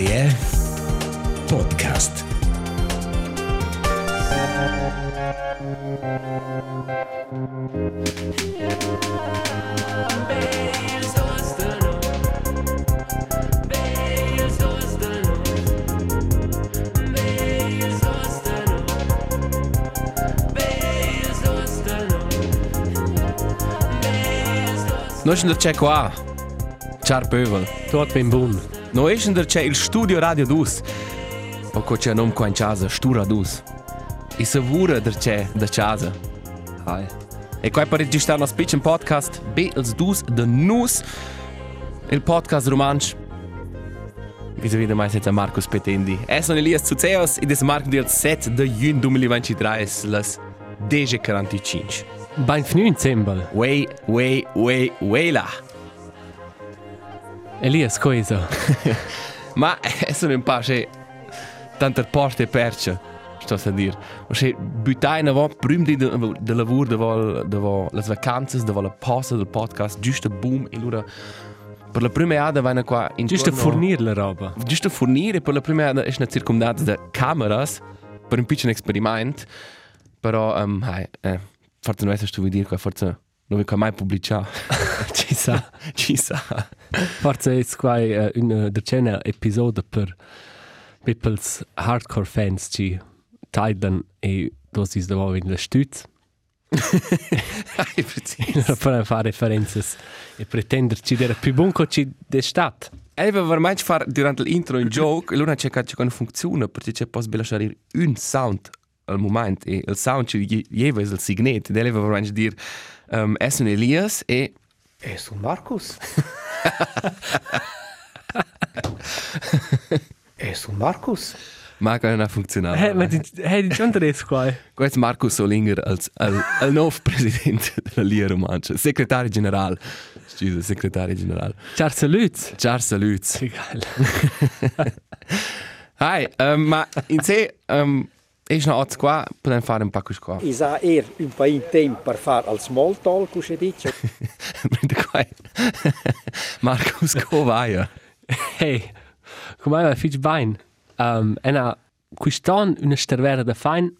RTR Podcast. Noi sind c'è qua. Ciao Pövel. Tot ben Noi sind c'è il studio Radio Dus. O co c'è nom qua in casa, Stura Dus. I savura c'è da casa. Hai. E qua per registrare speech in podcast Beatles Dus de Nus. Il podcast romansch. Wie wieder mai senza Marcus Petendi. Es sono Elias Zuzeos e des Marc del 7 de Jun 2023 las 10.45. Ben fnu zembel. Way, way, way, way là. Elias coisa. Ma eh, sono un po' che tante porte perce, sto a dire. Ma se buttai una volta prima di de lavoro, dopo dopo le vacanze, dopo la pausa del podcast, giusto boom e allora per la prima vanno qua in Giusto fornir la roba. giusto fornire per la prima è una circumdanza da cameras per un piccolo esperimento. Però um, hai, eh, forse non è sto vuol dire qua, forse non vi mai pubblicare. Ci sa. Ci sa. Forse è qua uh, un decena episodio per people's hardcore fans ci teilen e dosis da in la stütz. Per fare referenze e pretendere ci dere più buon che ci d'estate. E va veramente fare durante l'intro un joke, allora c'è che non funziona, perché c'è possibile lasciare un sound al momento, e il sound ci lleva il signet, e deve veramente dire, um, è un Elias, e... Es un Markus. es un Markus. Ma che non ha funzionato. Hey, ma di hey, di giunta des qua. Questo è Marco Solinger, als, al, al nuovo presidente della Lia Romancia, segretario generale. Scusa, segretario generale. Ciao saluts. Ciao, saluti. Egal. Hai, um, ma in sé, um, è una otto qua, possiamo fare un po' qua. Sah eher un po' in tempo per fare al small talk, come dice. Prende qua. Marcus, come vai? Hey, come va fitch bein? Um, ena quiston una stervera da fein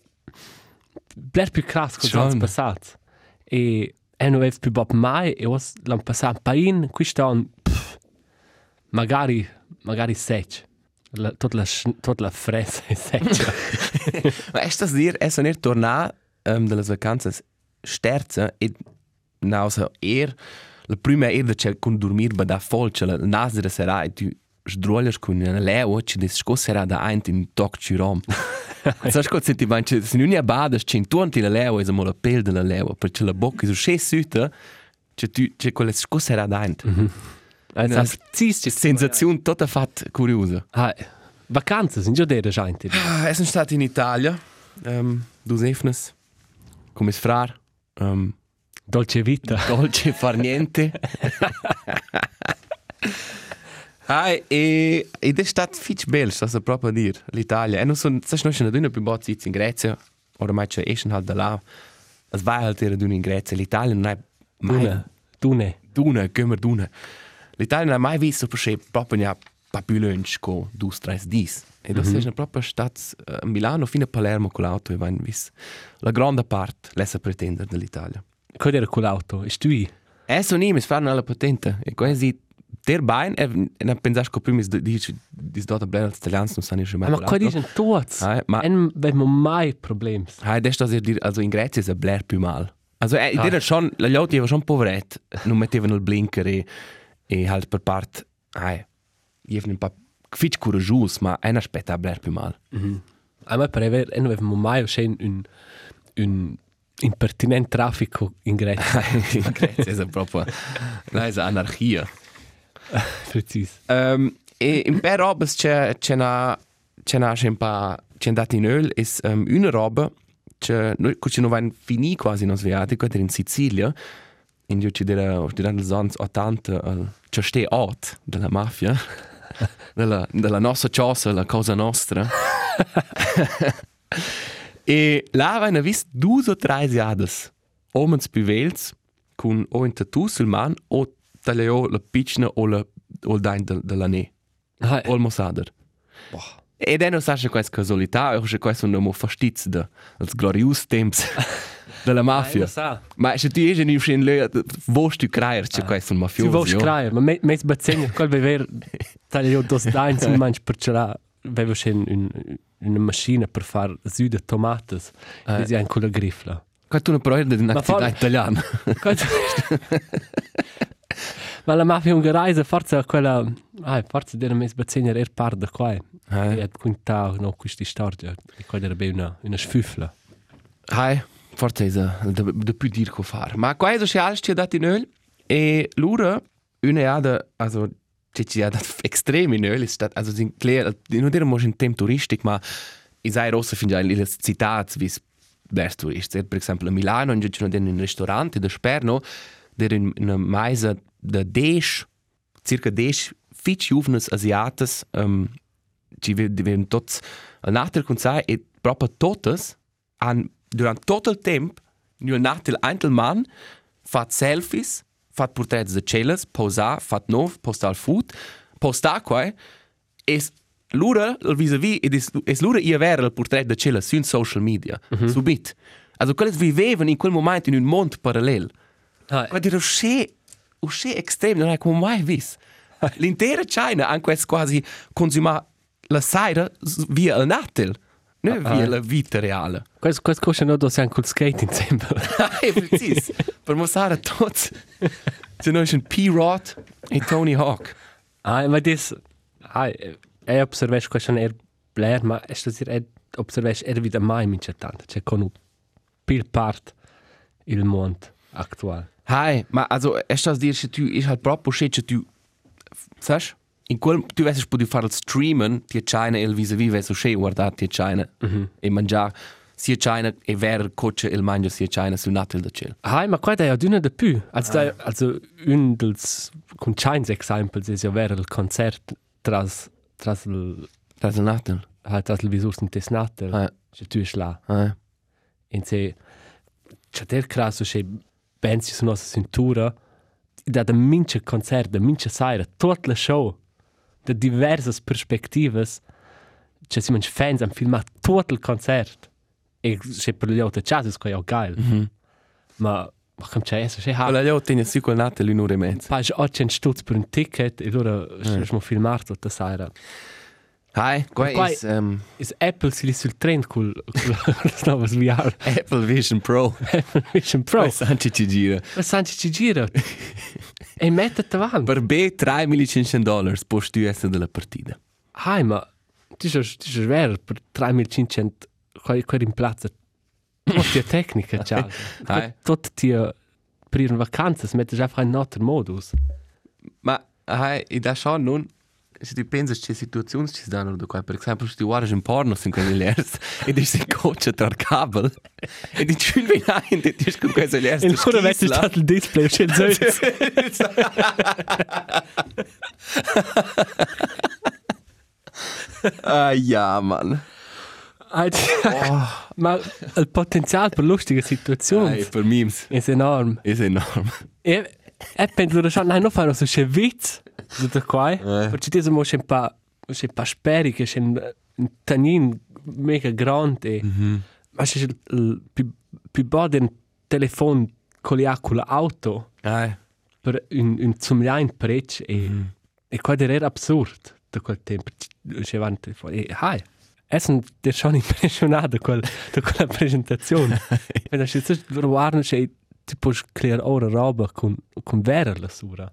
bler più cras con l'anno passato. E eno avevo più bob mai e os l'anno passato pain quiston pff, magari magari sec. La, tot la tot la fresa è seccia. Ma è stas dir, è sono tornato um, dalle vacanze sterze e nausa er la prima er da c'è con dormir ba da folce la nasa da sera e tu sdroglias con una leo ci des scossera da ein in toc ci rom. Sai sco se ti manche se non è bada c'è intorno la leo e mo la pel della leo perché la bocca è sche süta c'è tu c'è quella scossera da ein. Also, Una precis, ci sensazione tutta fatta curiosa. Ah, vacanze sind già dere gente. Ah, Sono stato in Italia, um, due efnes, come sfrar, um, Dolce vita. dolce far niente. Hai, e, ed è stato fitch bello, sto a proprio a dire, l'Italia. E non sono, sai, non sono più bozzi in Grecia, ormai c'è esce halt da là. Es vai halt era d'una in Grecia, l'Italia non è mai... Dune. Dune. Duna, gömmer Duna. L'Italia non ha mai visto perché proprio ne ha con due, tre dis. E mm -hmm. è proprio stato a Milano fino a Palermo con l'auto e vai vis. La grande parte l'essa pretendere dell'Italia. Cosa era quell'auto? E stui? E sono io, mi fanno alla patente. E quasi ter bain, e non pensare che prima dici di dota bene als italians non sanno mai. Ma qua dicono tutti. Ah, ma- E abbiamo mai problemi. Hai das das dir also in Grecia è bler più mal. Also eh, ah. dire schon la gli era schon poveret, non mettevano il blinker e e halt per part ai jevnen un po' fitch courageous, ma è una spetta bler più mal. A me pare che non abbiamo mai avuto un, un impertinente traffico in Grecia. in Grecia è proprio una è anarchia. Preciso. Um, e in per robes c'è c'è una c'è c'è un po' c'è andato in öl è um, una roba c'è noi ci non vanno finì quasi non svegliati qua in Sicilia in giù ci della durante gli anni 80 uh, c'è ste art della mafia della, della nostra cosa la cosa nostra. E là vanno vist due o tre asiades. Omens più vels con o in tattoo sul man o tagliò la piccina o la o il dain de, della ne Ah, o il mossader Ed è non sa che questa casualità, o che questo non mo fastiz de als glorious temps della mafia. lo sa. Ma se tu esci in uscin le vos tu creier che questo un Tu mafioso. vuoi scrivere, ma me me bazzegna quel bever taglio dos dains in manch per c'era avevo schon un una macchina per far su de tomates. Eh. E si ha con la grifla. Qua tu non provi di Ma un'attività for- italiana. Quanto- Ma la mafia ungherese forse quella ah, forse della mes bazzegna er par da qua. Eh. E ha quinta no questa storia. E quella era una una sfufla. Hai, forse è da da più dir co far. Ma qua è so alles ci dati nöl e lura una ada also ci ci dat extrem in nöl ist also sind klar non mo in tem touristik ma i sai rossa fin già le citats vis vers turist. Per esempio a Milano in giù in un ristorante da Sperno der in una maisa da desh circa desh fitch juvnes asiates um, ci divent tots al natel con sai e proprio totes an durant tot il temp nu al natel eintel man fat selfies fat portrets de celas posa fat nov postal food posta quai es lura il vis-a-vis ed es, es lura ia vera il portret de celas sun social media mm -hmm. subit. Also quelles vivevan in quel momento in un mond parallel. Ah, Ma dire uscì, uscì estremo, non è come mai visto. L'intera China ha questo quasi consumato la sera s- via il natel, non via ah. la vita reale. questo questo cosa no dos anche col skate insieme. È preciso, per mostrare a tutti. Se noi sono P-Rod e Tony Hawk. Ah, ma dis ah, e observesh question er blair, ma è sto dir e observesh er wieder mai mince tant. C'è con un pil part il mond attual. Hai, ma also, es das dir, tu ist halt proprio shit, che tu, sagst? In quel, tu weißt, du fare il streamen, die China il vis-a-vis, du, schön guardare die China. E mangiare sia China e ver coce il mangia sia China sul natel da ciel. Ah, ma qua da ja dünne de pü. Also da also un dels con chines examples is ja ver il concert tras tras il ist ein Natel. halt tras il visus in tesnatel. Ah. C'è tu schla. Ah. in se c'è del crasso c'è pensi su nostra cintura da da mince concert da mince saira tutta la show da diverse perspective c'è si manch fans han filmato tutto il concert e c'è per gli altri jazz è auch geil ma ma come c'è essa c'è ha Allora io tengo su quel Natel in un'ora e mezza. poi c'è 800 stutz per un ticket e allora c'è mo filmato tutta saira Hai, qua Qua- ist um, is Apple si lì sul trend col col nuovas VR Apple Vision Pro. Apple Vision Pro Pro. Sanci ci gira. Ma Sanci ci gira. e mette davanti. Per B 3.500 dollars post tu essere della partita. Hai, ma ti sei ti sei vero per 3500 qua qua in piazza. Tutte tecnica, ciao. Hai. Tutte ti per in vacanze mette già fare in altro modus. Ma hai, e da schon nun, se tu pensi che situazioni ci danno da qua, per esempio se tu guardi un porno sin quelle lers e dici si coach tra il cable e di ciù in ein e dici con quelle lers. E ora metti stato il display c'è il zero. Ah ja, Mann. Ma il potenziale per lustige situazioni Hey, per memes è enorme. ist enorm. E e penso che non fanno so c'è witz da qua. Perché ti siamo un pa c'è pa speri che c'è un tanin mega grande. Ma c'è il più più baden telefono con l'auto Hey. per un un zum rein prec e e qua era absurd da quel tempo c'è avanti e hai Essen der schon impressionato da quel da quella presentazione. Wenn das jetzt guarda c'è tipo creare ora roba con con vera la sura.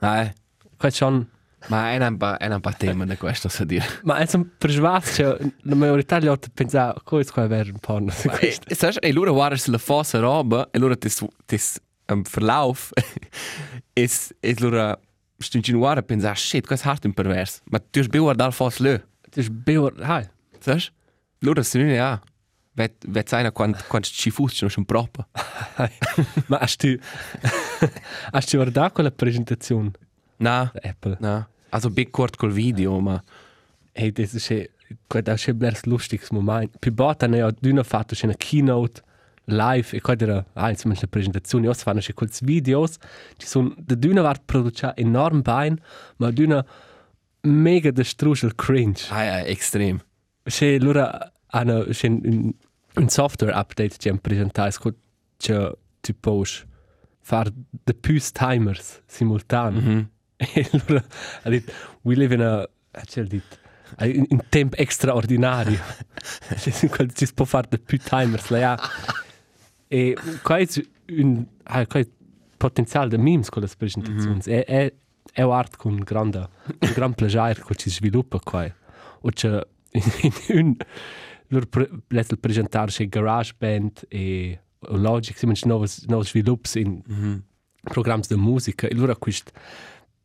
Hey. Qua schon Ma è un po', è un po' tema da questo, so dire. ma è un persvas cioè la maggiorità degli altri pensa come è vera un po' E sai, e loro guardano la fossa roba e loro tis tis am Verlauf es es loro stunci in guarda pensa shit, questo è hart in pervers. Ma tu sbi guardare fossa lö. Das ist Bauer, hai. Sai? Loro sono in. Vet vet sai quant quant ci fuss schon proper. Ma hast du hast du guardato quella presentazione Na, da Apple? na. Also big kort col video, ma Hey, das ist ja, das ist ja ein lustiges Moment. Più bot hanno ja d'una fatto c'è una keynote live e quella era, ah, insomma, una presentazione, io fanno c'è quels videos, ci sono, da d'una vart produce enorm bene, ma d'una mega distrus il cringe. Ah, ja, extrem. C'è allora hanno c'è un, software update che hanno presentato che tu puoi fare the più timers simultanei. Mhm. E allora ha detto, we live in a, c'è detto, in, in tempo straordinario. C'è quel ci si può fare the più timers là. ja. E qua è un, ha qua è potenziale di memes con le presentazioni. È, è, è un'arte con grande, un gran piacere che ci sviluppa qua. O c'è in, in un, loro pre, letto presentare c'è GarageBand e Logic, si mangiano nuovi, nuovi sviluppi in, Mhm. programmi di musica e allora questo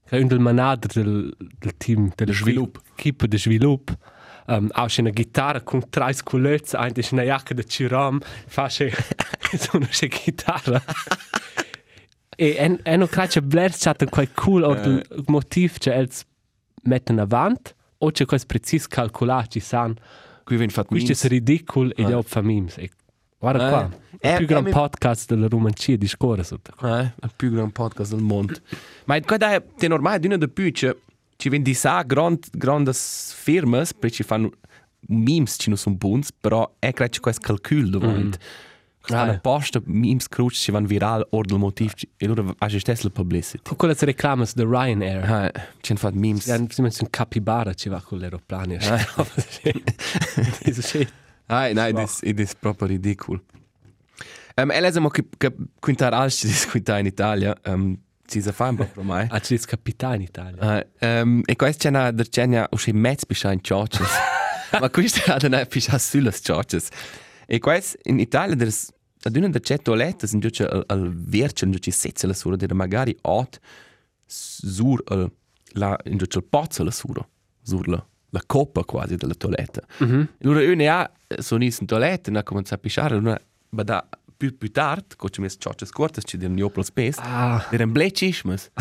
è un del manager del, del team del svilup. equipe di sviluppo um, ha una chitarra con tre sculezze eine ist una jacca di ciram fa una chitarra e en eno crace blers chat quel cool or il motiv che els metten avant o c'è quel precis calcolato ci san Qui viene fatto questo è ridicolo ed è fa memes e guarda Eh. qua Eh, il più eh, gran mi- podcast della romancia di scuola sotto Eh, il più grande podcast del mondo. Ma qua dai, è normale, di una di più, ci vendi di sa grand, grandi firme, perché ci fanno memes, ci non sono buoni, però è che c'è questo calcolo davanti. Ah, Stanno eh. apposta memes cruci, ci vanno virali, or del motivo, e allora ha già stesso la publicity. con quelle reclame di Ryanair ci hanno fatto memes. Ja, si mens un capibara ci va con l'aeroplano. Ah, nein, das, das ist proprio ridicolo. Um, e che, che quintar alci di quintar in Italia, um, ci sa fa un po' ormai. Ah, ci capità in Italia. Uh, um, e questo c'è una der c'è usci mezz biscia in churches. Ma questo ha una biscia sulle churches. E questo in Italia there's ad una der c'è toilette in giuce al, al vercel in giuce setze la sura der magari ot sur al la in giuce il pozzo la sura sur la la coppa quasi della toilette. Mhm. Allora une ha sono in toilette e ha cominciato a pisciare una ma da più più tardi, co ci mes churches cortes ci den joplos pes. Ah, Der ein Blätschismus.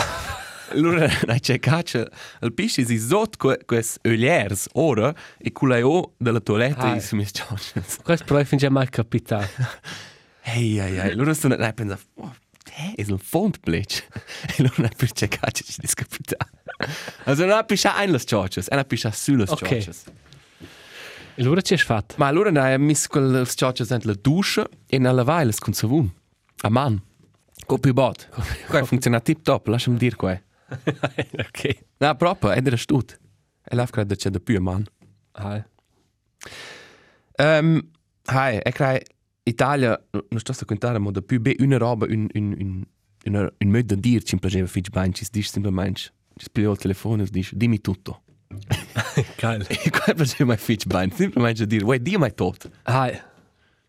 Allora, na c'è caccia, il pisci si sotto que, ques öliers, ora, e culeo della toiletta Ah. e si mis churches. questo però finge mai capità. Hey, hey, hey. Allora sto na pensa, oh, è il fond blätsch. E allora na per c'è caccia ci discapita. Also na piscia ein las churches, e na piscia su las Ok. churches. E allora ci hai fatto? Ma allora na mis quel churches ent la duscia e na lavai las con savun. A man. Co più bot. Qua funziona tip top, lasciami dir qua. ok. Na, proprio, è della stut. E la credo c'è da più man. Ah, Um, hai, e crai Italia, non sto a contare, ma da più be una roba, un, un, un, un, un modo di dire, ci piaceva fitch ben, ci dici semplicemente, ci spili il telefono e dici, dimmi tutto. geil. E qua piaceva mai fitch ben, semplicemente dire, uè, di mai tutto. Ah,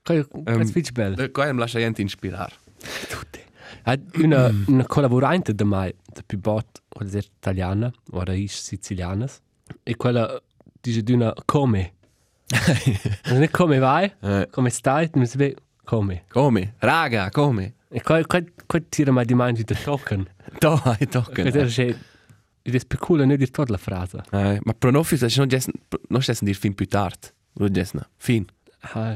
questo Ehm, è finge bello. E qua mi lascia gente inspirare. Tutte. Una, una collaborante da mai, da più bot, quella è italiana, o raiz siciliana, e quella dice di una come. non è come vai, Eh, come stai, ma si vede come. come? Raga, come? E qua, qua, qua tira mai di mangi da token. To, hai tocca. Questo è. Ed è specula non dire tutta la frase. Eh, ma pronofis, non gessen, non gessen dir fin più tardi. Non gessen, fin,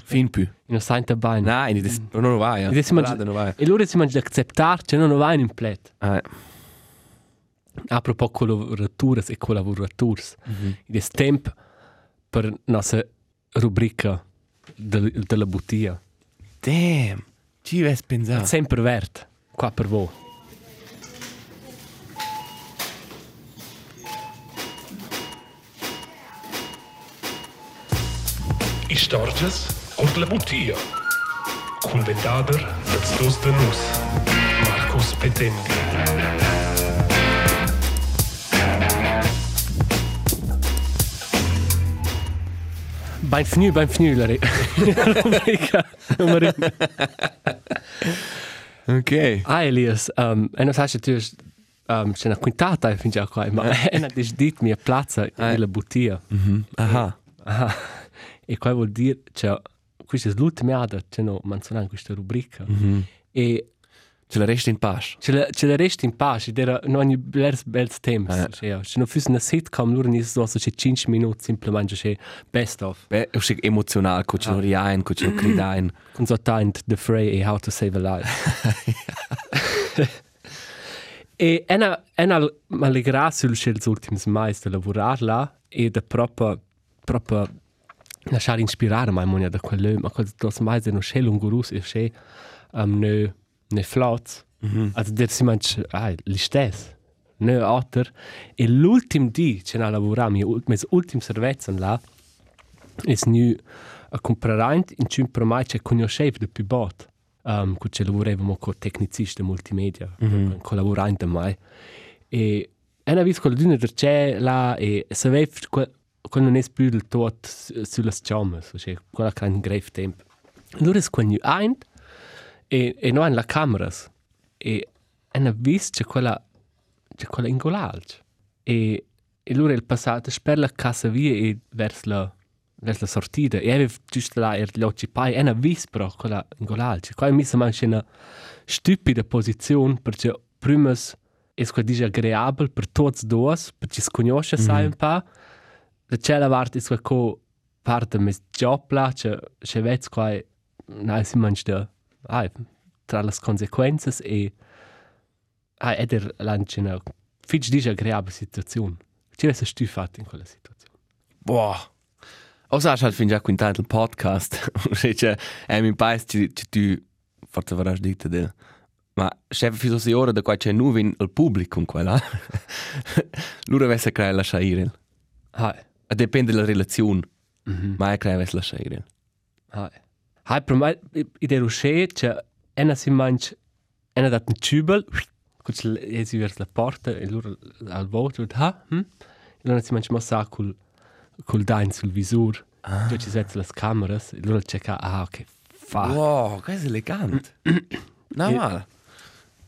Fin più. non sai da bene. Das, non vai, ja. Mangia- Rada, non vai. E allora si mangia accettare, cioè non va in plet. A propos collaboratore e collaboratori. Ed è tempo per la nostra rubrica del, della bottiglia. damn, ci ves pensare. Sempre verde, qua per voi. Istorges und la Bottia. Cul ventader dels dos de nus. Marcus Petendi. Ben fnu, ben fnu, la ri- rubrica numero Ok. Ah, Elias, um, e non sai se tu um, c'è una quintata fin già qua, ma è una disdit mia piazza Eh. nella bottiglia. Mhm. Aha. Ah, e qua vuol dire, cioè, questa è l'ultima ada, c'è no, manzonare questa rubrica. Mhm. E Ce la resta in pace. ce la, ce la resta in pace, ed era non ogni bels bels temps. Eh. Cioè, se non fosse una sitcom, loro non so se c'è 5 minuti, semplicemente c'è best of. Beh, è uscito emozionale, con ce lo rien, con ce lo cridain. Con so talent The Fray e How to Save a Life. E ena, ena m'allegra sul scels ultims mais de lavorar là e de proprio, proprio lasciare inspirare mai monia da quello, ma quel dos mais è no scel un gurus e sche um, ne, ne flots. Mm -hmm. Also der si manch, ah, li stes. Ne otter. E l'ultim di, ce n'ha lavorat, mi mes ultim servezen là, es nu a comprare in cimpro mai c'è conoscev de più bot. Um, cu ce lavorevamo con tecnicisti multimedia, mm -hmm. collaborante mai. E ena vis quella d'una der c'è là e sapev quel non è più del tot sulle chiamme, cioè quella che ha un grave tempo. Allora è quando ein e, e noi la cameras e ena vis c'è quella c'è quella ingolalc. E, e allora il passato per la casa via e verso la verso la sortita e aveva giusto là er gli occhi pai ena vis però quella ingolalc. Qua mi sembra una stupida posizione perché prima è quasi agreabile per tutti e due perché si conosce mm -hmm. un po' la cella vart is quel parte mes job là che che vets quai na si manch de ai tra las consequences e ai eder lancina fitch dice agreabile situazione ci vesse stufat in quella situazione boah. O sa halt fin già quintato il podcast, cioè è mi pais ci tu forse vorrai dite de ma chef fiso si ora da qua c'è nuvin il pubblico con quella. Lura vesse crea la shairel. hai Depende della relazione. Mm -hmm. Ma è crea vesse la shairel. hai hai per me idea che ena si manch ena dat un tubel cuc e si vers la porta e lura al voto ha hm e lura si manch massa col col dain sul visur ah. dove ci setze las cameras e lura checca ah ok fa Wow, che è elegante. no, mal.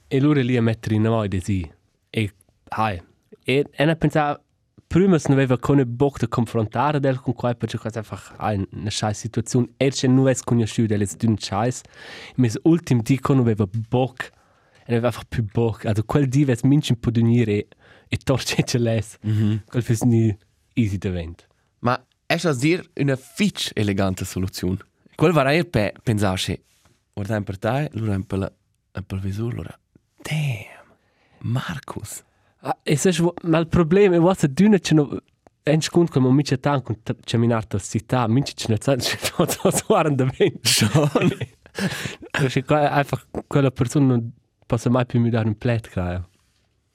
e lura lì a mettere in noi di sì e hai e ena pensava prima non aveva con bock da confrontare del con quai perché quasi einfach ein, una scheiß situazione e c'è non è conosciuto delle dun scheiß ma ultim di con aveva bock e aveva einfach più bock also quel di ves minchen po dunire e torce ce les mm -hmm. quel fes ni easy d'event Ma è a dir una fitch elegante soluzione. Quel var er pe pensarci. Guarda in per te, lura in per in per visur lura. Damn. Marcus. Ah, e se ma il problema è che duna c'è no en scund come mi c'è tanto c'è minarta città mi c'è ne c'è tutto suoran da ben Schon. perché qua einfach quella persona non possa mai più mi dare un plet crea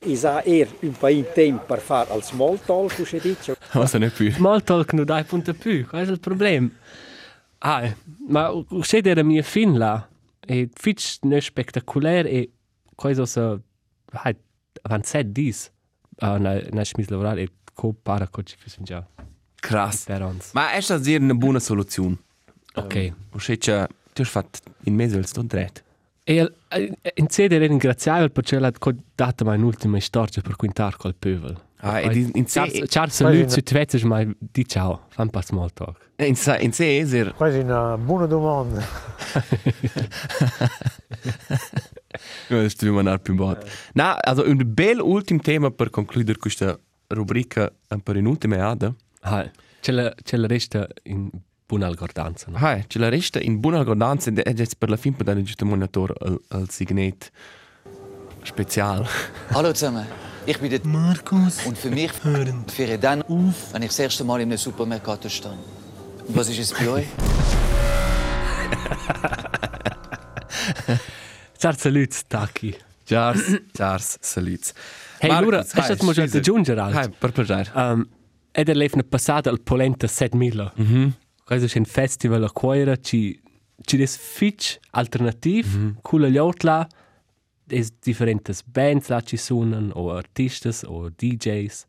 Is ha er un paio tempo per fare al small talk, come dice. Was ne più. Mal talk no dai punto più, qual è il problema? Ah, ma se era mia fin là, e fitch ne spettacolare e cosa so, hai avanti set dis, uh, na, na smis lavorare e co para co ci fisen già. Krass. Per ons. Ma è a dir una buona soluzione. Ok. O se c'è tu fatto in mezzo al sto dret. E eh, in sede era ringraziabile perché l'ha data mai un'ultima storia per quintar col pövel. Ah, e di- in sé Ciao, salut, se ti vedi mai di ciao, fan pas small talk. in sé in sé è er Quasi una buona domanda. No, sto manar più bot. Na, also un bel ultim tema per concludere questa rubrica un per in ultima ada. Hai, c'è la, c'è la resta in buona algordanza. No? Hai, ce la resta in buona guardanza ed è jetzt per la fin per dare giusto monitor al, al signet spezial. Hallo zusammen, ich bin der Markus und für mich fähre dann auf, wenn ich das erste Mal in einem Supermercato stehe. Und was ist es bei euch? Ciao, salut, Taki. Saluts. Hey, Marcus, Laura, hai, hast du mal scusa. aggiungere Hai, alt? per piacere. Um, ed è l'efne passata al Polenta 7000. Mm -hmm. Questo è un festival a Coira, ci, ci des fitch alternativ, mm -hmm. con gli outla, es differentes bands la ci suonan, o artistas, o DJs,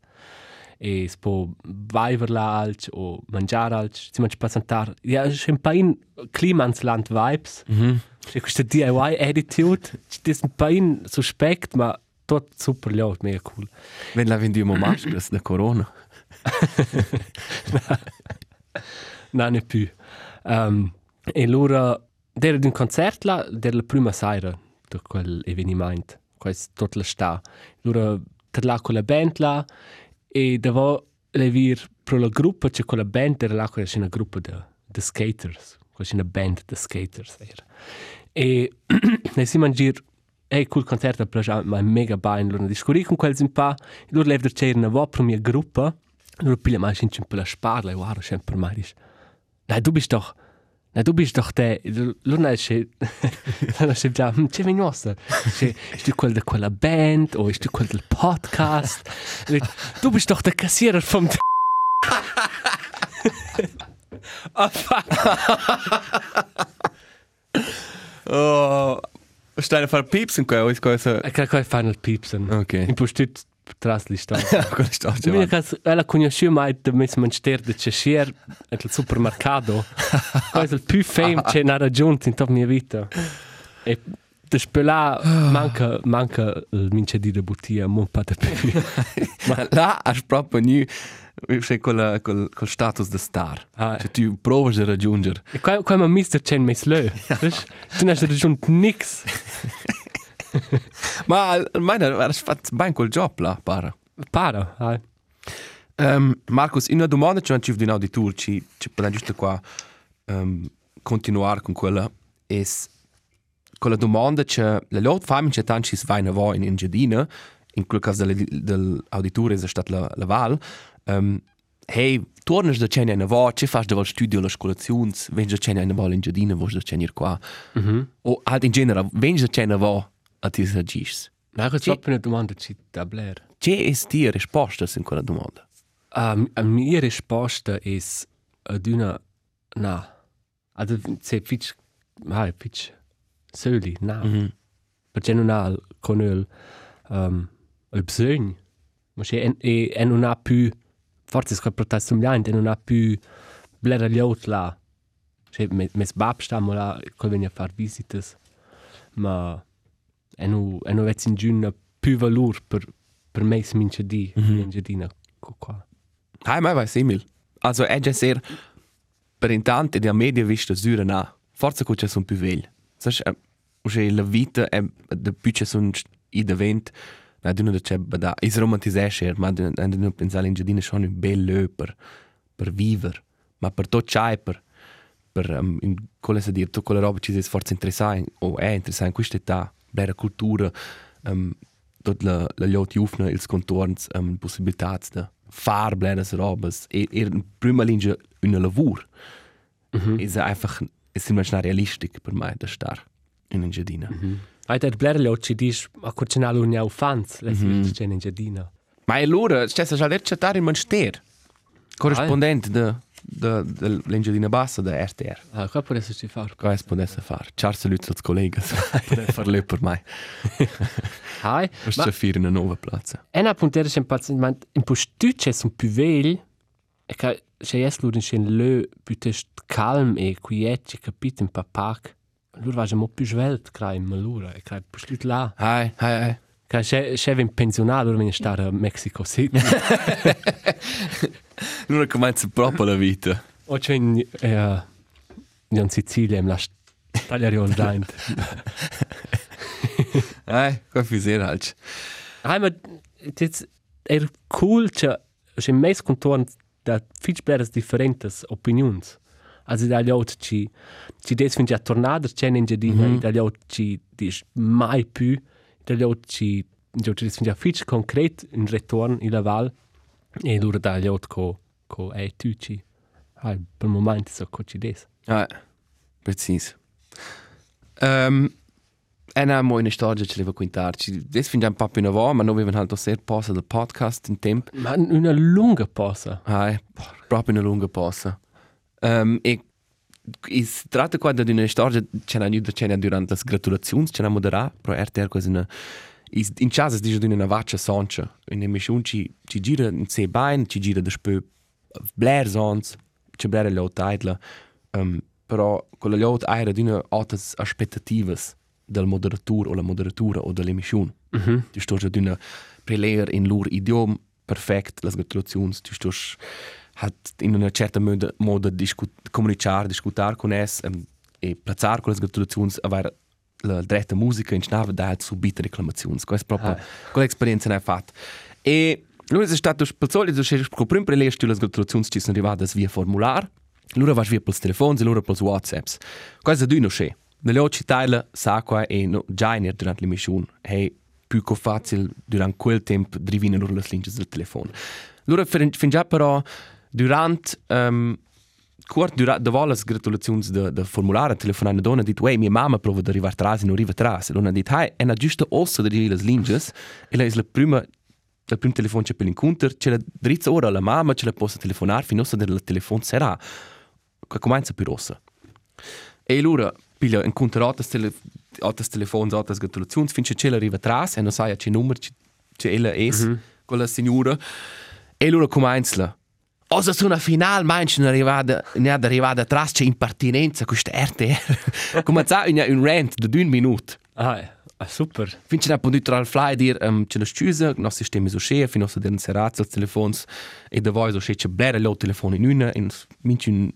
e es po viver la alc, o mangiare alc, si mangi passantar, ja, c'è un pain Klimansland vibes, mm -hmm. c'è questa DIY attitude, c'è un pain suspect, ma tot super liot, mega cool. Wenn la vendiamo maschras da corona. Nein, nicht più. Um, e loro, era un concert là, era la prima sera di quell'avvenimento, questo tutta la sta. Loro, là con la band là, e dopo le vir pro la gruppo, c'è quella band, era là, c'è una gruppo di de skaters, c'è una band di skaters. Era. E ne si mangiare hey, cool concerto, però ma è mega bene, loro discorri con quel simpa, loro lev c'è una vo per mia gruppa, loro piglia mai sin per la sparla, e guarda sempre mai dis. Nein, du bist doch Na, du bist doch der, Luna ist schon, dann hast du gesagt, hm, c'è venosa, ist du quel de quella Band, oder ist du quel del Podcast? Du bist doch der Kassierer vom... Oh, stai a fare pips in qua, o is cosa? Ich kann kein Final Piepsen. Okay. Ich muss dort trasli sta. Cosa sta Mi facendo? cas ela conosciu mai de mes manster de cescier at il supermercato. Quasi il più fame c'è na raggiunto in tutta mia vita. E de spela manca manca il mince di debuttia mon pa de più. Ma là hai proprio nu, c'è quel, quel, quel status de star. Ah. Cioè tu provi a raggiungere. E qua qua ma mister c'è mes lö. Tu n'hai raggiunto nix. Ma almeno hai fatto ben quel job là, para. Para, hai. Um, Marcus, una domanda c'è anche di auditor, ci, ci potete giusto qua um, continuare con quella. E quella domanda c'è, la lot fammi c'è tanti si vai a in Engiadina, in quel caso dell'auditore è stata la, la Val. Um, hey, tornas da cena in vo, ci fai da vol studio la scolazione, vengi da cena in vo in Engiadina, vuoi da cena qua. Mm -hmm. O ad in genere, vengi da cena vo a ti sagis. Ma che proprio una domanda ci da bler. C'è è tia risposta in quella domanda? Um, a mia risposta è ad una na. Ad se fitch hai fitch söli na. Mm -hmm. Perché non ha con il um, il bisogno. Ma c'è en, e, e non ha più forse è protesto umiliante, non ha più blera gli out là. C'è mes mes bab stiamo là, che venire a far visitas. Ma e non in giugno più valore per per me smince di mm -hmm. in giardina qua. Hai mai vai simil. Also è già ser per intanto di media vista sura na. Forse che c'è son più vegl. Sai che la vita è de più c'è son i de vent. Na du non c'è da is romantisescher, ma du non pensare in giardina schon un bel lö per per viver. Ma per tot c'hai per per um, in quella se dir tu quella roba ci sei forse interessante o è interessante questa età, bella cultura, um, tot la la lot jufna ils contorns um, possibilitats de far blenas robas e er in prima linea una lavur. Mm -hmm. Is einfach es immer schnell realistisch per mai da star in en giardina. Mm -hmm. Hai der bler lo ci dis a corcinalo un fans, le mm -hmm. c'è in giardina. Ma e lura, c'è sa già cer in manster. Corrispondente de de de l'engiadina bassa da RTR. Ah, qua può esserci far. Qua es potesse far. Ciao saluti als collegas. far le per mai. Hai. Ist ja für eine neue Platz. En appuntare c'è un paziente, in postu c'è un più vegl, e che c'è es lur in lö piuttosto calm e quiet, capito, in papac. Lur va mo più svelt, crai, ma lura, e crai, postu là. Hai, hai, hai. Che c'è c'è in pensionato, lur viene stare a Mexico City. Lura comincia proprio la vita. o c'è in, eh, in Sicilia, in la tagliariol daint. Hai, qua fisera halt. Hai, ma jetzt er cool, c'è c'è meis contorn da fitch bleres differentes opinions. Also da liot ci ci des fin tornada c'è in giardina, mm -hmm. da liot ci dis mai più, da liot ci già ci des fin già fitch concret in retorn in la val e lura da liot co co e tu ci. Hai, per moment so co ci des. Hai, precis. Um, e na mo in storia ci leva quintarci. Des fin già un po' più navo, ma noi avevamo halt sehr posa del podcast in tempo. Ma una lunga pausa. Hai, proprio una lunga posa. Um, e is tratta qua di una storia c'è una nuda c'è durante le gratulazioni, c'è una modera, pro RTR quasi una in casa dice di una vaccia soncia. In emission ci ci gira in se bain, ci gira da spö blair sons, ci blair le title. Um, però con la lot era di una altas aspettativas del moderatur o la moderatura o dell'emission. Mm -hmm. Tu sto di una preleer in lur idiom perfekt las gratulazioni, tu sto hat in una certa moda, moda discut, comunicar, discutar con es um, e plazzar con le gratulazioni aver la dretta musica in schnava da hat subite reclamazioni. Questa è proprio Ah. quell'esperienza ne ha fatto. E lui è stato per solito, se per primo preleer stu le gratulazioni ci sono arrivate via formular, Lura vas via pels telefons e lura pels whatsapps. Quasi du no sche. Nelle occhi taila sa qua e no, già in durante l'emissione è più co facile durante quel tempo drivine loro le linee del telefono. Fin, fin già però durante um, Kurt durant de volas gratulazions de de formulare telefonare donna dit wey mia mamma prova de arrivar tras e non arriva tras. Lona dit hai è na giusta ossa de rive las linges e lei is la prima la prima telefon c'è per l'incontro c'è la drizza ora la mamma c'è la possa telefonar fino a del telefon sarà che comincia più rossa. E allora piglia incontra altas tele altas telefons altas gratulazions fin c'è arriva tras e non sai c'è numero c'è ella es mm -hmm. con la signora e allora comincia Osa su una final manch ne arrivada ne ad arrivada tras c'è impertinenza questa RTR. Come sa un un rant de 1 minut. Ah, ah, super. Fin c'è appunto tra il fly dir um, c'è la scusa, il nostro sistema so chef, il nostro den serazzo al telefons e da voi so che c'è blera lo telefono in una in minch un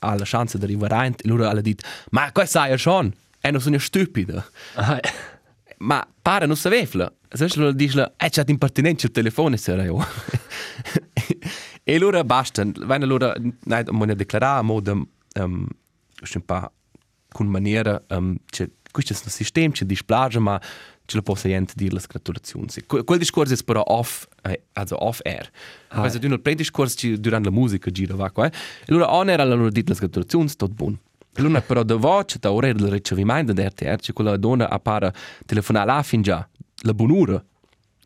ha la chance di arrivare in e loro alla dit ma qua sai ja schon è non sono stupido. Ah, Ma pare non sapevla. Se lo dice, eh, c'è impertinenza il telefono, sarà io. e allora basta, vanno allora, noi dobbiamo declarare a modo, um, un po' con maniera, um, c'è, questo è un sistema, c'è displage, ma ce la posso niente dire le gratulazioni. Que, quel discorso è però off, eh, also off air. Ah, Questo è un altro discorso che durante la musica gira, va qua. E allora on era allora dite le gratulazioni, tutto buono. E allora però da voce, da ora del ricevimento dell'RTR, c'è quella donna appare telefonare là fin già, la buonura.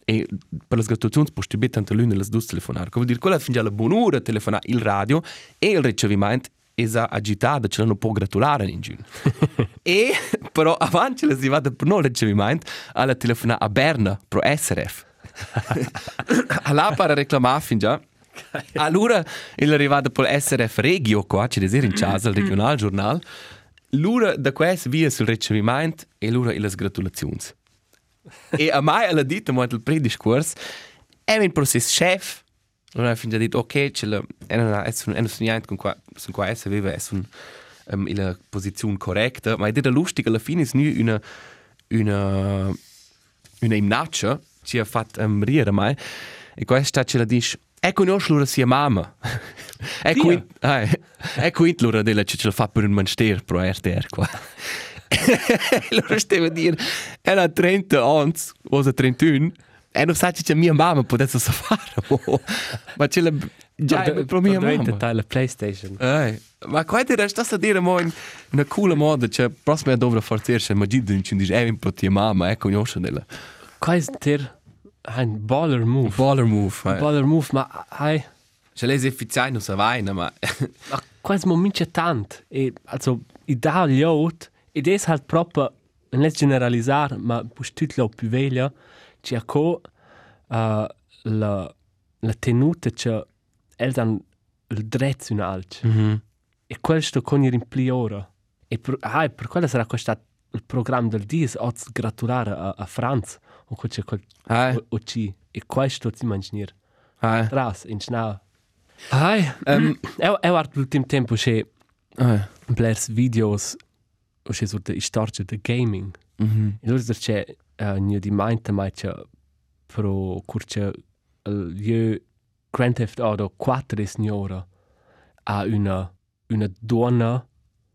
E per le gratulazioni puoi stare tanto l'una e le due telefonare. Come dire, quella fin già la buonura telefonare il radio e il ricevimento è agitato, ce non può gratulare in giù. e però avanti le si va per non ricevimento alla telefonare a Berna, pro SRF. Allora per reclamare fin già. Allora il è arrivato per SRF Regio qua, c'è desir in casa, il regional giornal. L'ora da questo via sul ricevimento e l'ora le gratulazioni. E a mai alla dita mo il prediscurs è un processo chef. Ha fin già detto ok c'è la è una è un è un con qua su qua essa aveva è un um, in la posizione corretta ma è da lustig alla fine è una una una imnaccia ci ha fatto um, rire mai e questa ce la dice e conosci l'ora sia mamma? E qui e qui l'ora della ce la fa per un manster pro RTR qua allora stavo a dire, era 30 anni, o 31, e non sai che mia mamma potesse fare. ma c'è la... Già, per mia mamma. Diventa la PlayStation. Eh, ma qua ti resta a dire mo in una cool modo, cioè, prossima dovrà forzarsi, ma giù ci dice, eh, per tua mamma, ecco, conosce della. Qua è ter ein baller move. Baller move, eh. Baller move, ma hai Cioè, lei è effiziente, non sa vai, ma... ma quasi mo mince tant e also i da gli out ed è halt proprio non è generalizzare, ma puoi tutto più veglia, c'è co uh, la la tenuta che els han il dretto un alc. Mm -hmm. E questo con il impli ora. E per, ah, e per quello sarà questo il programma del DIS, o gratulare a, a Franz, o c'è quel Ah, o, o ci. E questo si mangiare. ah, Tras, in schnau. Hai, um, eu, eu art l'ultim tempo che ah. blers videos o che sur de storia de gaming. Mhm. E allora c'è uh, gnü di mainte mai c'è pro curce il io Grand Theft Auto 4 è signora a una una donna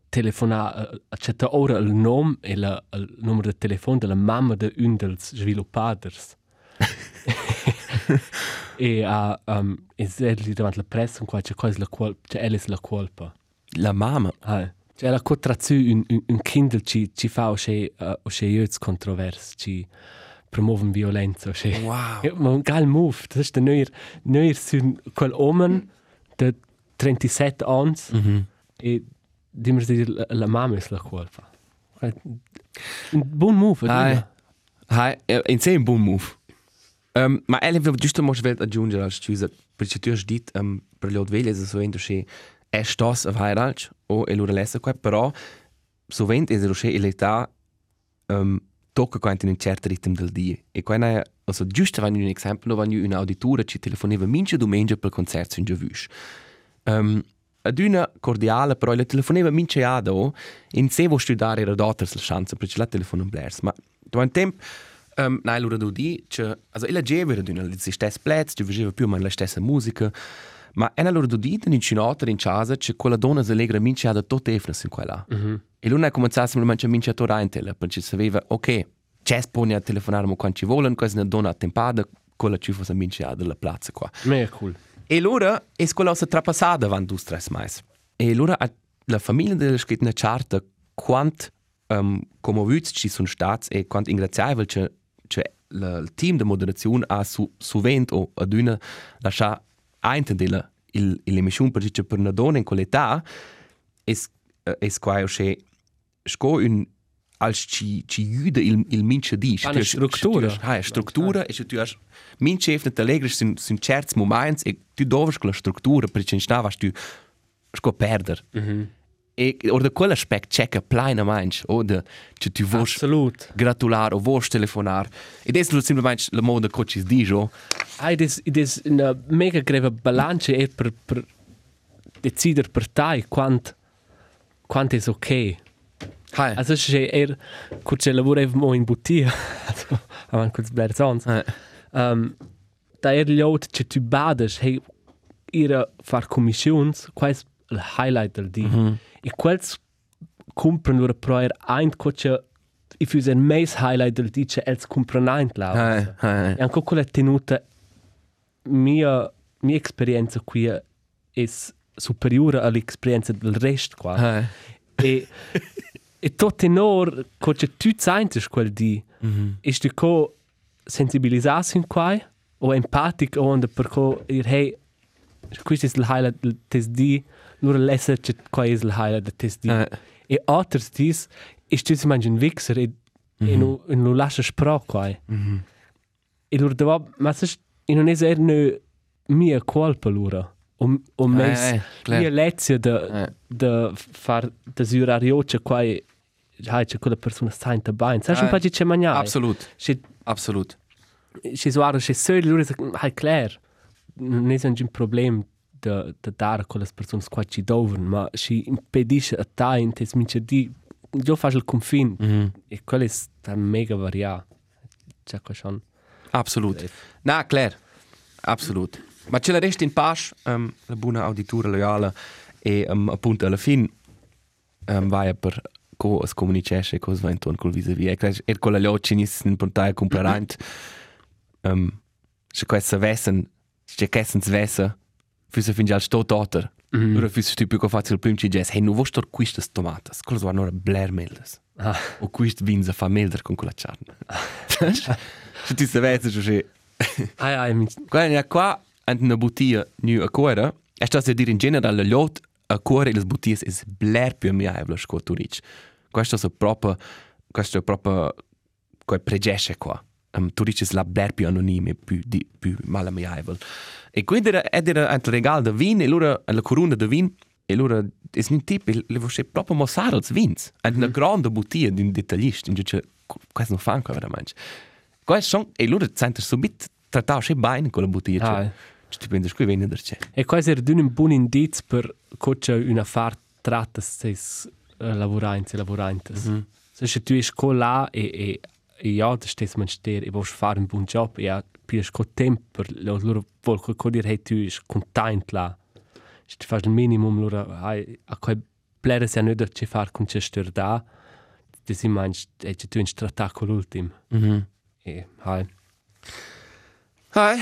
telefona uh, c'è ora il nome e la, il numero di telefono della mamma di un dels sviluppaders. e a um, e li davanti la pressa qua c'è quasi la colpa c'è Alice la colpa. La mamma. Ah, c'è la contrazzu un, un, un Kindle ci, ci fa o c'è uh, jöts controvers ci promuoven violenza c'è Wow. ma un geil move das ist neuer neuer sün quel omen de 37 ans Mhm. e dimmer di la, la mamma è la colpa un buon move Hai. Hai, eh, in sé un buon move. Um, ma elle giusto mo svet aggiungere als scusa, perché tu hai dit um, per le odveglie se sovente che è stos a vairalch o e lura lessa qua, però sovente è che l'età um, tocca quanto in un certo ritmo del dia. E qua è, also giusto vanno un esempio, vanno un auditura ci telefoneva mince domenica per concerto in Giavush. Um, ad una cordiale, però la telefoneva mince ado, in se vuoi studiare era datters la chance, perché la telefona blers. Ma da un tempo, um, nei loro do di, che, also illa geva era d'una, gli stessi plezzi, ci faceva più o meno la stessa musica, Ma è una loro dita in cinota in casa c'è quella donna che allegra mince da tutte le in quella. Mm -hmm. E lui ha cominciato semplicemente a mince a tornare in tele, perché sapeva, ok, c'è spone a telefonare quando ci vogliono, questa è una donna attempata, quella ci fosse mince a della piazza qua. Mega cool. E allora è quella che trapassata davanti a stress mais. E allora la famiglia della scritta una charta quant um, commovuti ci sono stati e quant ingraziabili c'è c'è il team di moderazione ha su sovente o ad una lascia intendere il l'emissione perché per una donna in quell'età è è qua c'è sco un als ci ci jude il il mince di Eine Struktur. ha struttura. e tu has mince efne te legre sin sin certs moments e tu dovers quella struttura perché in stavas tu sco perder or da quell'aspect checka pleina manch oder che tu vos Absolut. gratular o vos telefonar ed è semplicemente la moda coaches di jo Ah, it is, it is una mega greve balance e per, per decidere per te quant, quant è ok. hai Also, se er, kutsche lavorevamo in bottiglia, also, avan kuts berzons, Eh. um, da er liot che tu bades, hey, ira far commissions, quais il highlight del di. Mm -hmm. E quels compren lura proer ein kutsche, i fus en meis highlight del di, che els compren ein lau. hai hai E anche quella tenuta, mia, mia esperienza qui è superiore all'esperienza del resto qua. hai e e tot tenor co che tu sentes quel di mm -hmm. e co sensibilisas in quai o empatic o onda per co ir hey questo è il highlight del test di nur lesser che quai è il highlight del test di Eh. e otters dis e stu si mangi un vixer e mm -hmm. e nu e nu quai mm -hmm. e lur dava ma se e non è er ne mia colpa lura o o mes mia lezia de Eh. de far de zurario che quai hai che quella persona sta in tabain sai un Eh, po' di c'è mangiare absolut. se absolut se suaro se soi lura hai clair non è un problem de de dar con le persone qua ci doven ma si impedisce a te in tes mince di io faccio il confine mm -hmm. e quello è sta mega varia c'è qua schon absolut. Na klar absolut. Ma ce la resta in pace um, la buona auditura loyale e um, appunto alla fin um, vai per co as comunicesce cos va intorno col vis-a-vis. E cres er con la locci nis in portaia comprarant um, se questa vessen se kessens vessa füsse fin già sto mm -hmm. ora füsse stupido co facile prim ci ges hey nu vostor quistas tomatas cosa va nora blair meldes ah. O quist vins a fa melder con quella charne se ti se vesse se ai ai mi Guarda, qua ant una bottiglia nu a cuore, e sta a dire in generale lot a cuore le bottiglie es bler più mia evla sco tu dici. Questo è proprio questo è proprio quel pregesce qua. Um, tu dici la bler più anonime più di più mala mia evla. E quindi era era ant regal de vin e loro la corona de vin e loro es un tip le voce proprio mossare als vins. Ant una grande bottiglia di un dettaglista, in cioè questo non fa veramente. Questo sono e loro sento subito trattare se bene con la bottiglia. Ah, Cioè, ci ti prendi qui venire c'è. E questo è un buon indizio per coach una far tratta se uh, lavoranti e lavoranti. Mm -hmm. Se tu sei là e, e, e ja, da stessi mangiare e vuoi fare un buon job e ja, più sco tempo per loro loro vuol co dire hey tu sei contento là. Se tu fai il minimum loro hai a quei plere se non ci far con c'è stir da. Ti si mangi e ci tu in trattare con l'ultimo. Mm -hmm. E hai. Hi,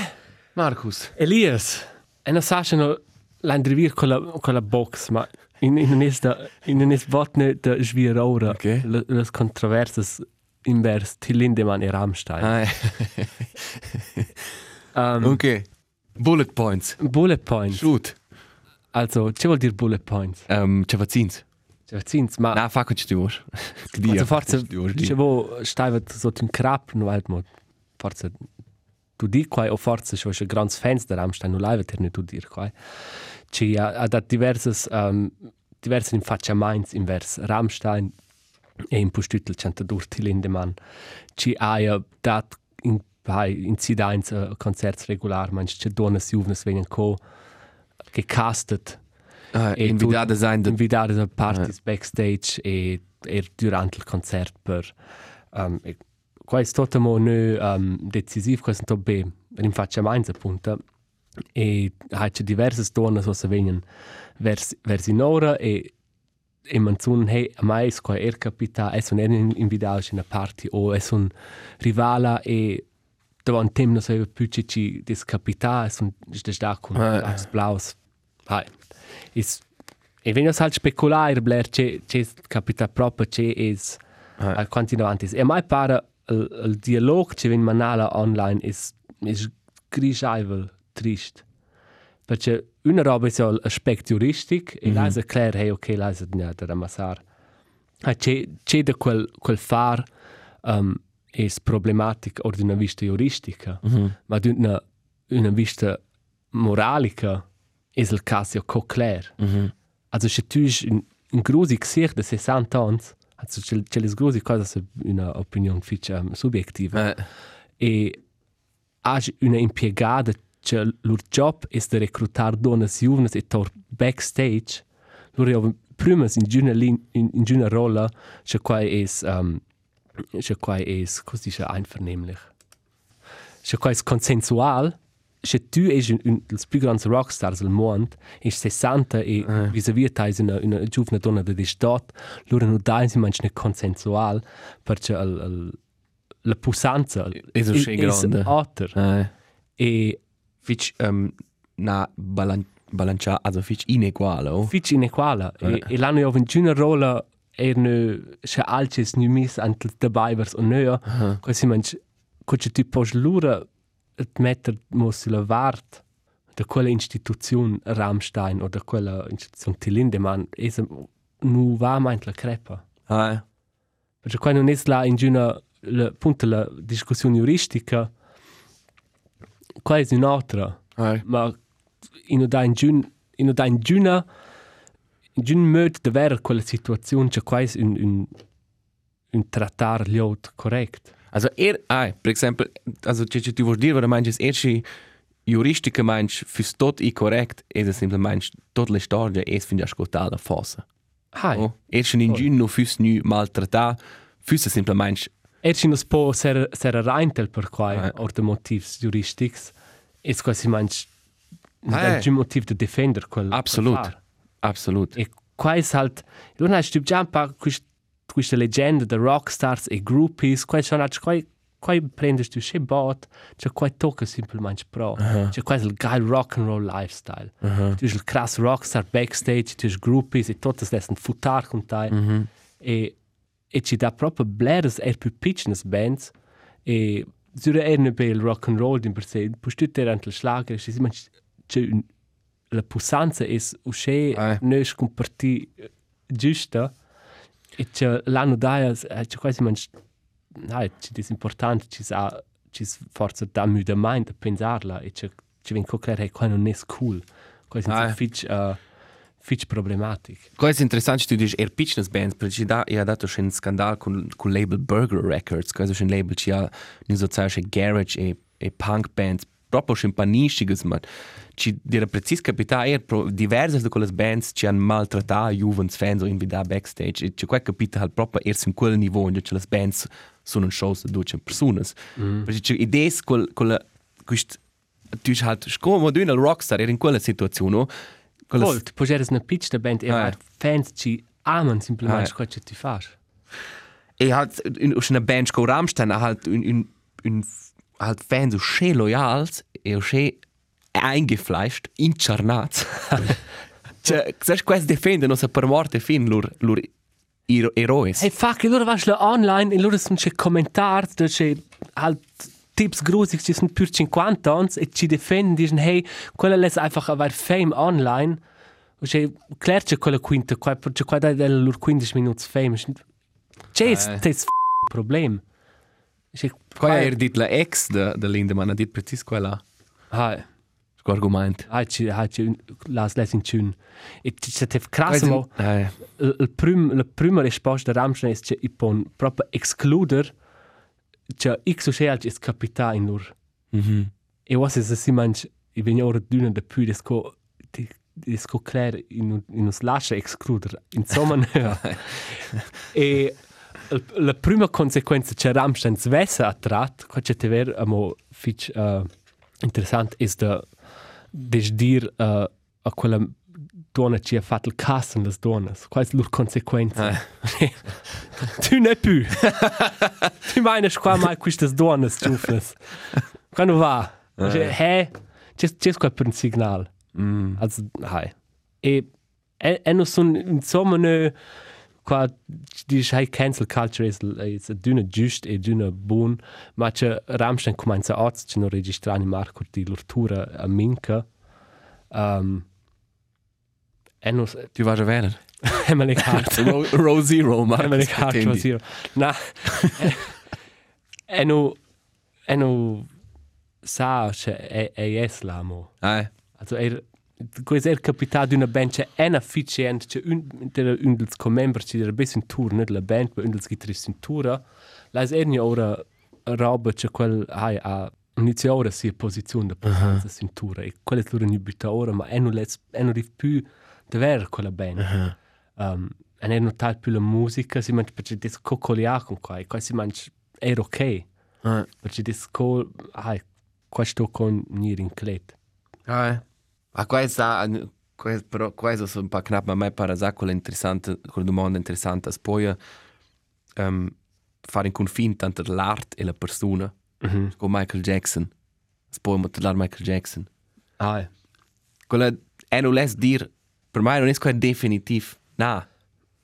Markus. Elias, e non sai no l'andrivir con la con la box, ma in in un'esta in un'est botne de Schwierora. Ok. Le, les invers til Lindemann e Rammstein. Um, ok. Bullet points. Bullet points. Shoot. Also, ce vuol dire bullet points? Um, ce vacins. Cioè, zins, ma Na, fa con ci tu vuoi. also forse ce vo staivat so un crap no alt mod. Forse tu di qua o forse so ein grans fans der Rammstein no live ter ne tu dir qua. Ci ha, ha dat diverses um, diverse in faccia minds invers Rammstein e in postütel canta dur til Lindemann. Ci ha ja dat in bei in Sidains uh, concerts regular manch ci donas juvnes vengan co. che castet Ah, E Invitada tu- sein de invitare a parties backstage e er durante il concert per um, e, qua è stato mo ne um, decisivo questo to be in faccia mainz appunto e hai c'è diverse donne si vengono verso vers in ora e e man sun hey a mai sco er capita es un en invitato in una party o es un rivala e da un tem no so più ci ci dis capita es un ist da con. Max Blaus hai is e wenn es halt spekular bler che che capita proprio che is Eh. al continuantes e mai para il, il dialog che ven manala online is is grischaivel trist perché una roba è un aspetto juristico e lei si erklärt, hey, ok, lei si non da ramassare. C'è, c'è da quel, quel far um, è problematico di una vista juristica, ma di una, una vista moralica è il caso co clair. Also se tu hai un, un grusi gesicht de 60 anni, also c'è, c'è le grusi cose una opinione um, subjektiva, Eh, e hai una impiegata che loro job è di reclutare donne giovani e tor backstage loro hanno prima in una in, in una rolla che qua è um, che qua è così dice einvernehmlich che qua è consensual che tu è un, un dels più grandi rockstars del mondo è 60 e uh. vis-à-vis tai una, una giovane donna di stat loro non dai si mangiano consensual perché il, il, la pusanza È so schön grande. alter eh. e Fitch um, na balan balancia also fitch ineguale oh. fitch inequala e, e l'hanno io vinto una rola erano c'è alces nu mis antel dabei vers o neo così manch coche tu pos lura et metter muss la vart da quella istituzione Rammstein oder quella istituzione Tilindemann es nu va meint la crepa. Ah, perché qua non è la in una la punto la discussione juristica qua è un'altra. Ah. ma in in giun in in giuna in giun möd de ver quella situazione c'è quasi un un un trattar liot correct. Also er, ah, per esempio, also ce ce tu vuoi dire, vero meinst, er si juristica meinst, fürs tot i correct, es simple meinst, tot le storia es fin ascoltata fossa. hai. Oh, er si in giun no fürs nu maltratta, fürs simple meinst, er ci nos po ser ser reintel per quai Eh. or de motivs juristics es quasi manch Eh. il motiv de defender quel absolut, absolut. e quais halt non hai stu già un pa quist questa leggenda de rockstars e groupies quai sono halt quai quai prendes tu che bot c'è quai tocca semplicemente pro. C'è quasi il geil rock and roll lifestyle. Tu hai il crass rockstar backstage tu hai groupies e tutte dessen futar con te e e ci dà proprio bleres er più piccines bands e zure er ne bel rock and roll in per se pu tutte erant il schlager ci si man c'è un la pusanza es usce Eh. neus comparti giusta e c'è l'anno daia c'è quasi man Nein, ci è importante, ci sa, ci forza da müde mind a pensarla e ci ci ven coccare hey, qua non è cool. Questo Ah. è fitch uh, fitch problematic. Cosa interessante, tu dici, er pitchnes bands, perché da, ja dato schon Skandal con, con label Burger Records, cosa schon label ci ha, non so sai, garage e, e punk bands, proprio schon panisciges, ma ci dire precis capita er pro diverse di quelle bands ci han maltrattato juvens fans o invita backstage e qua capita halt proprio er in quel niveau in cui le bands sono shows da 200 persone. Mm. Perché ci idees quel quella quist tu halt scomo du in rockstar er in quella situazione, no? Volt, poi eres una pitch da band e Ah, fans ci aman semplicemente Ah, quello che ti fai. e halt in una band co Rammstein halt un un un halt fans so schön loyals e schön eingefleischt incharnats cioè sai quasi defende non sa per morte fin lur lur ero eroes Hey, fuck, e loro vanno online e loro sono c'è commentari, c'è halt tips grusig, ci sono più 50 anni e ci difendono, dicono, hey, quella è einfach aver fame online. C'è, klar c'è quella quinta, qua- c'è qua da delle loro 15 minuti fame. C'è Eh. questo problem. C'è qua er dit la ex de de Lindemann ha dit precis quella Ah, sco argument ah, ci, ah, ci, las les in tune. E c'è te krass, mo, eh il, il prim, la prima risposta da Ramstein è che i pon proprio excluder che x o c'è is capita in lur. mhm E was es si manch i vegna ora d'una da più desco di desco clair in in us lascia excluder. Insomma, e la prima conseguenza che Ramstein svessa attrat, qua c'è te ver amo fich uh, interessant is da devi dire uh, a quella donna che ha fatto il cast le donne, quali sono le conseguenze. tu ne più. tu meinst qua mai queste donne giuffnes. Quando va? Cioè, hey, c'è c'è qua per un signal. Mm. Also, hai. E e, e non sono insomma ne qua dici hai cancel culture is is d'una giust e d'una buon ma c'è Ramstein comincia a c'è non registrare Marco di l'ortura a Minka um, e non Tu vas a wählen. e me le carte Row, row Zero, e me le Markus. carte intendi. così na e no e no sa c'è è è eslamo Ah, Also er questo è il capitato di una band c'è è efficient c'è un der un dels commember c'è der bis in tour nicht la band ma un dels chitarrist in tour. La è ernia ora roba c'è quel hai a inizia ora si posizione da presenza in tour. E quella è l'ora inibita ora ma è non let's è non riv più de ver quella band. Um, e non tal più la musica si mangia perché des coccolia con qua e qua si mangia era ok ah, perché des co hai questo con nir in clet ah. Ah, qua è sta, qua è, però, qua è so un po' knapp, ma mai para sa quella interessante, quella domanda interessante, es poi um, fare in confine tanto l'arte e la persona, Mhm. con Michael Jackson. Es poi modellar Michael Jackson. ah Quella, è non les dir, per me non è qua definitiv, na.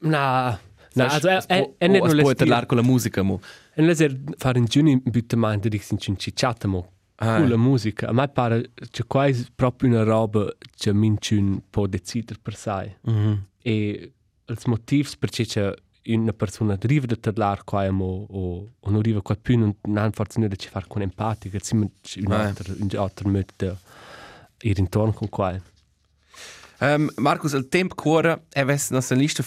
Na, na, also er, er, er es nur lässt parlar con la musica, mo. er lässt er in giugno bitte meinte dich sind schon cicciata mo. Ah. Coole musica. A me pare c'è quasi proprio una roba che minciun può decidere per sé. Mhm. E il motivo perché c'è una persona arriva da parlare qua mo o, o non arriva qua più non, non forse non ci fare con empatica, c'è un Ah. altro un altro modo da ir intorno con qua. Um, Markus, il tempo cuore è vesta nostra lista,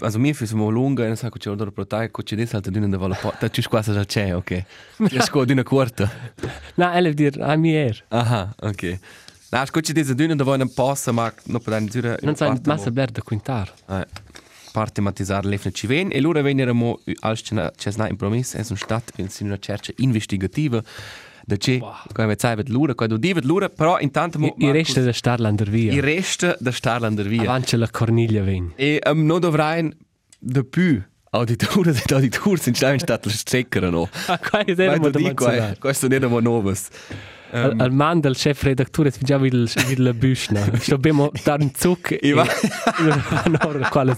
also mir für so lunga, non so che c'è odore protai, che c'è dentro d'una da vola porta, ci quasi già c'è, ok. Ci sco d'una corta. Na, elle dir a mi er. Aha, ok. Na, sco c'è dentro d'una da vola posta, ma non può dare giura. Non sai massa bler da quintar. Eh, parte matizzare l'efne ci ven e loro veniremo als c'è sna impromis è un stat in una cerca investigativa da c'è come sai vet lura quando divet lura però intanto mo I resta da Starlander via. i resta da Starlander via Avanti la Corniglia ven. E um, non dovrai de più auditori ed auditori sind stein statt le strecker no. Ah, qua è Vai mo tu da di qua, manzanare. questo non è novas. Al, al man del chef redattore si già il il la büschna. Sto bemo dar un zuc e va- no quale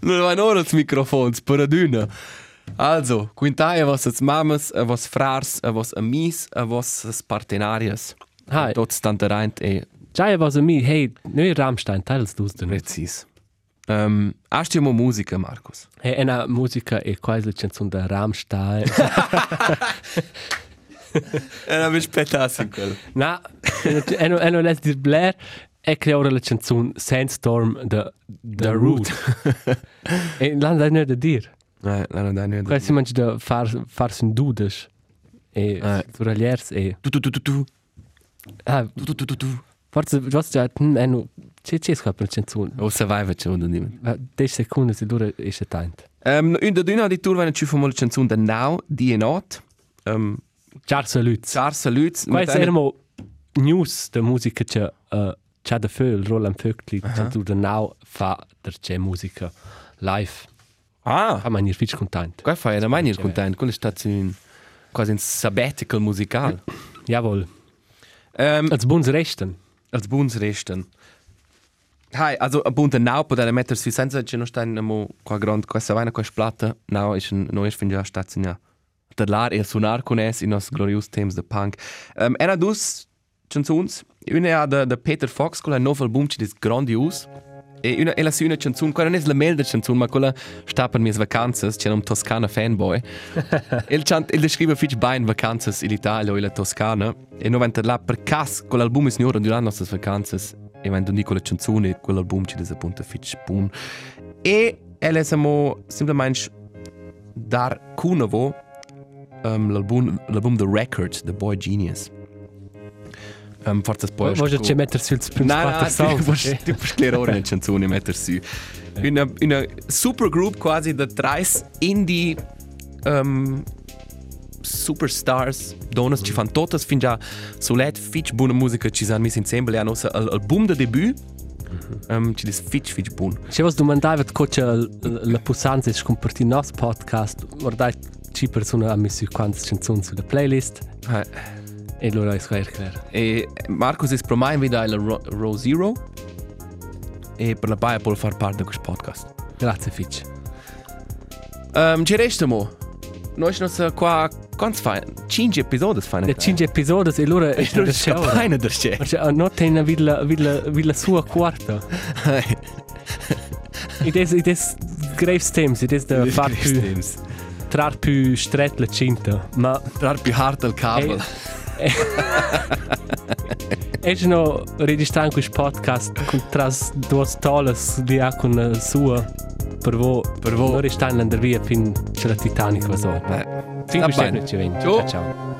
Non va ora il microfono, per d'una. Also, quintai a vostras mamas, a vos frars, a vos amis, a vos partenarias. Hai. Tot stantereint e Già è was mi hey, noi Rammstein teils dus den. precis. Um, hast du mo musica, Markus? È una musica e quasi la canzone da Rammstein. E non mi aspettassi in quello. Na, e no e no les dir Blair e crea ora la canzone Sandstorm da da Root. E lan da ne da. Nein, nein, nein, nein. Quasi manch da far far sin dudes. E Eh. suraliers e Tu, tu, tu, tu, tu. ah, Tu, tu, tu, tu, tu. forse was già hm, e no c'è c'è sca per canzone. O vai, faccio un nimen. 10 secondi se dura ist es tant. Um, in der Dünne die Tour, wenn schon mal die Chanson der Now, die in Ort. Um, Ciao salut. Zarsa Lütz. Quais ermo news da musica che uh, c'ha da föl Roland Vögtli uh -huh. da now fa der c'è musica live. Ah, Fa man ir fich content. qua fai una maniera content. Quello è stato un, quasi un sabbatical musical. Jawohl. um, Als buns resten. als Bundesresten. Hai, also a bunte Now potere mettersi senza che non stai mo qua grande questa vaina qua splata. Now is un no is fin già stazione. Der lar e suonar con es in nos glorious themes de punk. Um, era dus chansons. Una ha de, de Peter Fox con la nuovo album ci dis grandios. E una e la sua canzone, quella non è la melda canzone, ma quella sta per mie vacanze, c'è un Toscana fanboy. il chant il descrive fitch bei in vacanze in Italia o in la Toscana e no venta là per cas con l'album is niora durante nostre vacanze e venta di quella canzone quell'album ci desappunta fitch bun. E elle siamo semplicemente dar cunovo um, l'album l'album The Record, The Boy Genius. Um, forse poi Voglio c'è mettersi il primo Nein, quattro nein, songs. du musst, du musst lernen, ohne Canzone metter su. Una, una supergroup quasi da drei Indie ähm, superstars, donne ci fanno tutte fin già solet fitch buona musica ci hanno messo insieme, hanno il album de debut, um, ci dis fitch fitch buon. Se vos domandava coach la pussanza è compartire il nostro podcast, guardai ci persone hanno messo quante canzoni sulla playlist. Eh, E allora è chiaro, chiaro. E Marcus è promai vida il Ro, Row Zero e per la paia può far parte di questo podcast. Grazie Fitch. Um, ci resta mo. Noi siamo qua, quanti fai? Cinque episodi fai. Le 5 episodi e allora è da c'è show. paina da c'è. Perché non tem una villa, villa, villa sua quarta. Ed è, ed è grave stems, ed è da far più, trar più stretto la cinta. Ma Dar più hard il cavo. È no registrare questo podcast con tras due stolas di ha con la sua per voi. Per voi. Non restare in via fin c'è la Titanic va so. Eh, Fin questo bene. non ci venti. Ciao.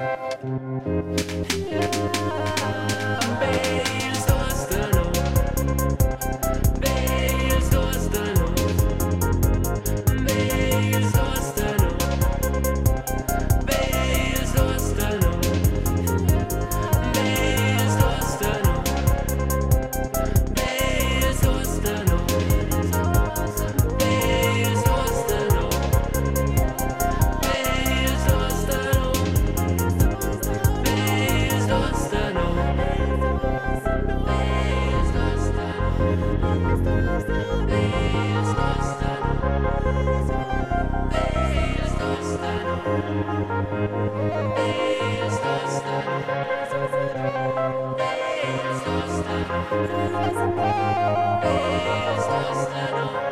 Ciao ciao. RTR Podcast.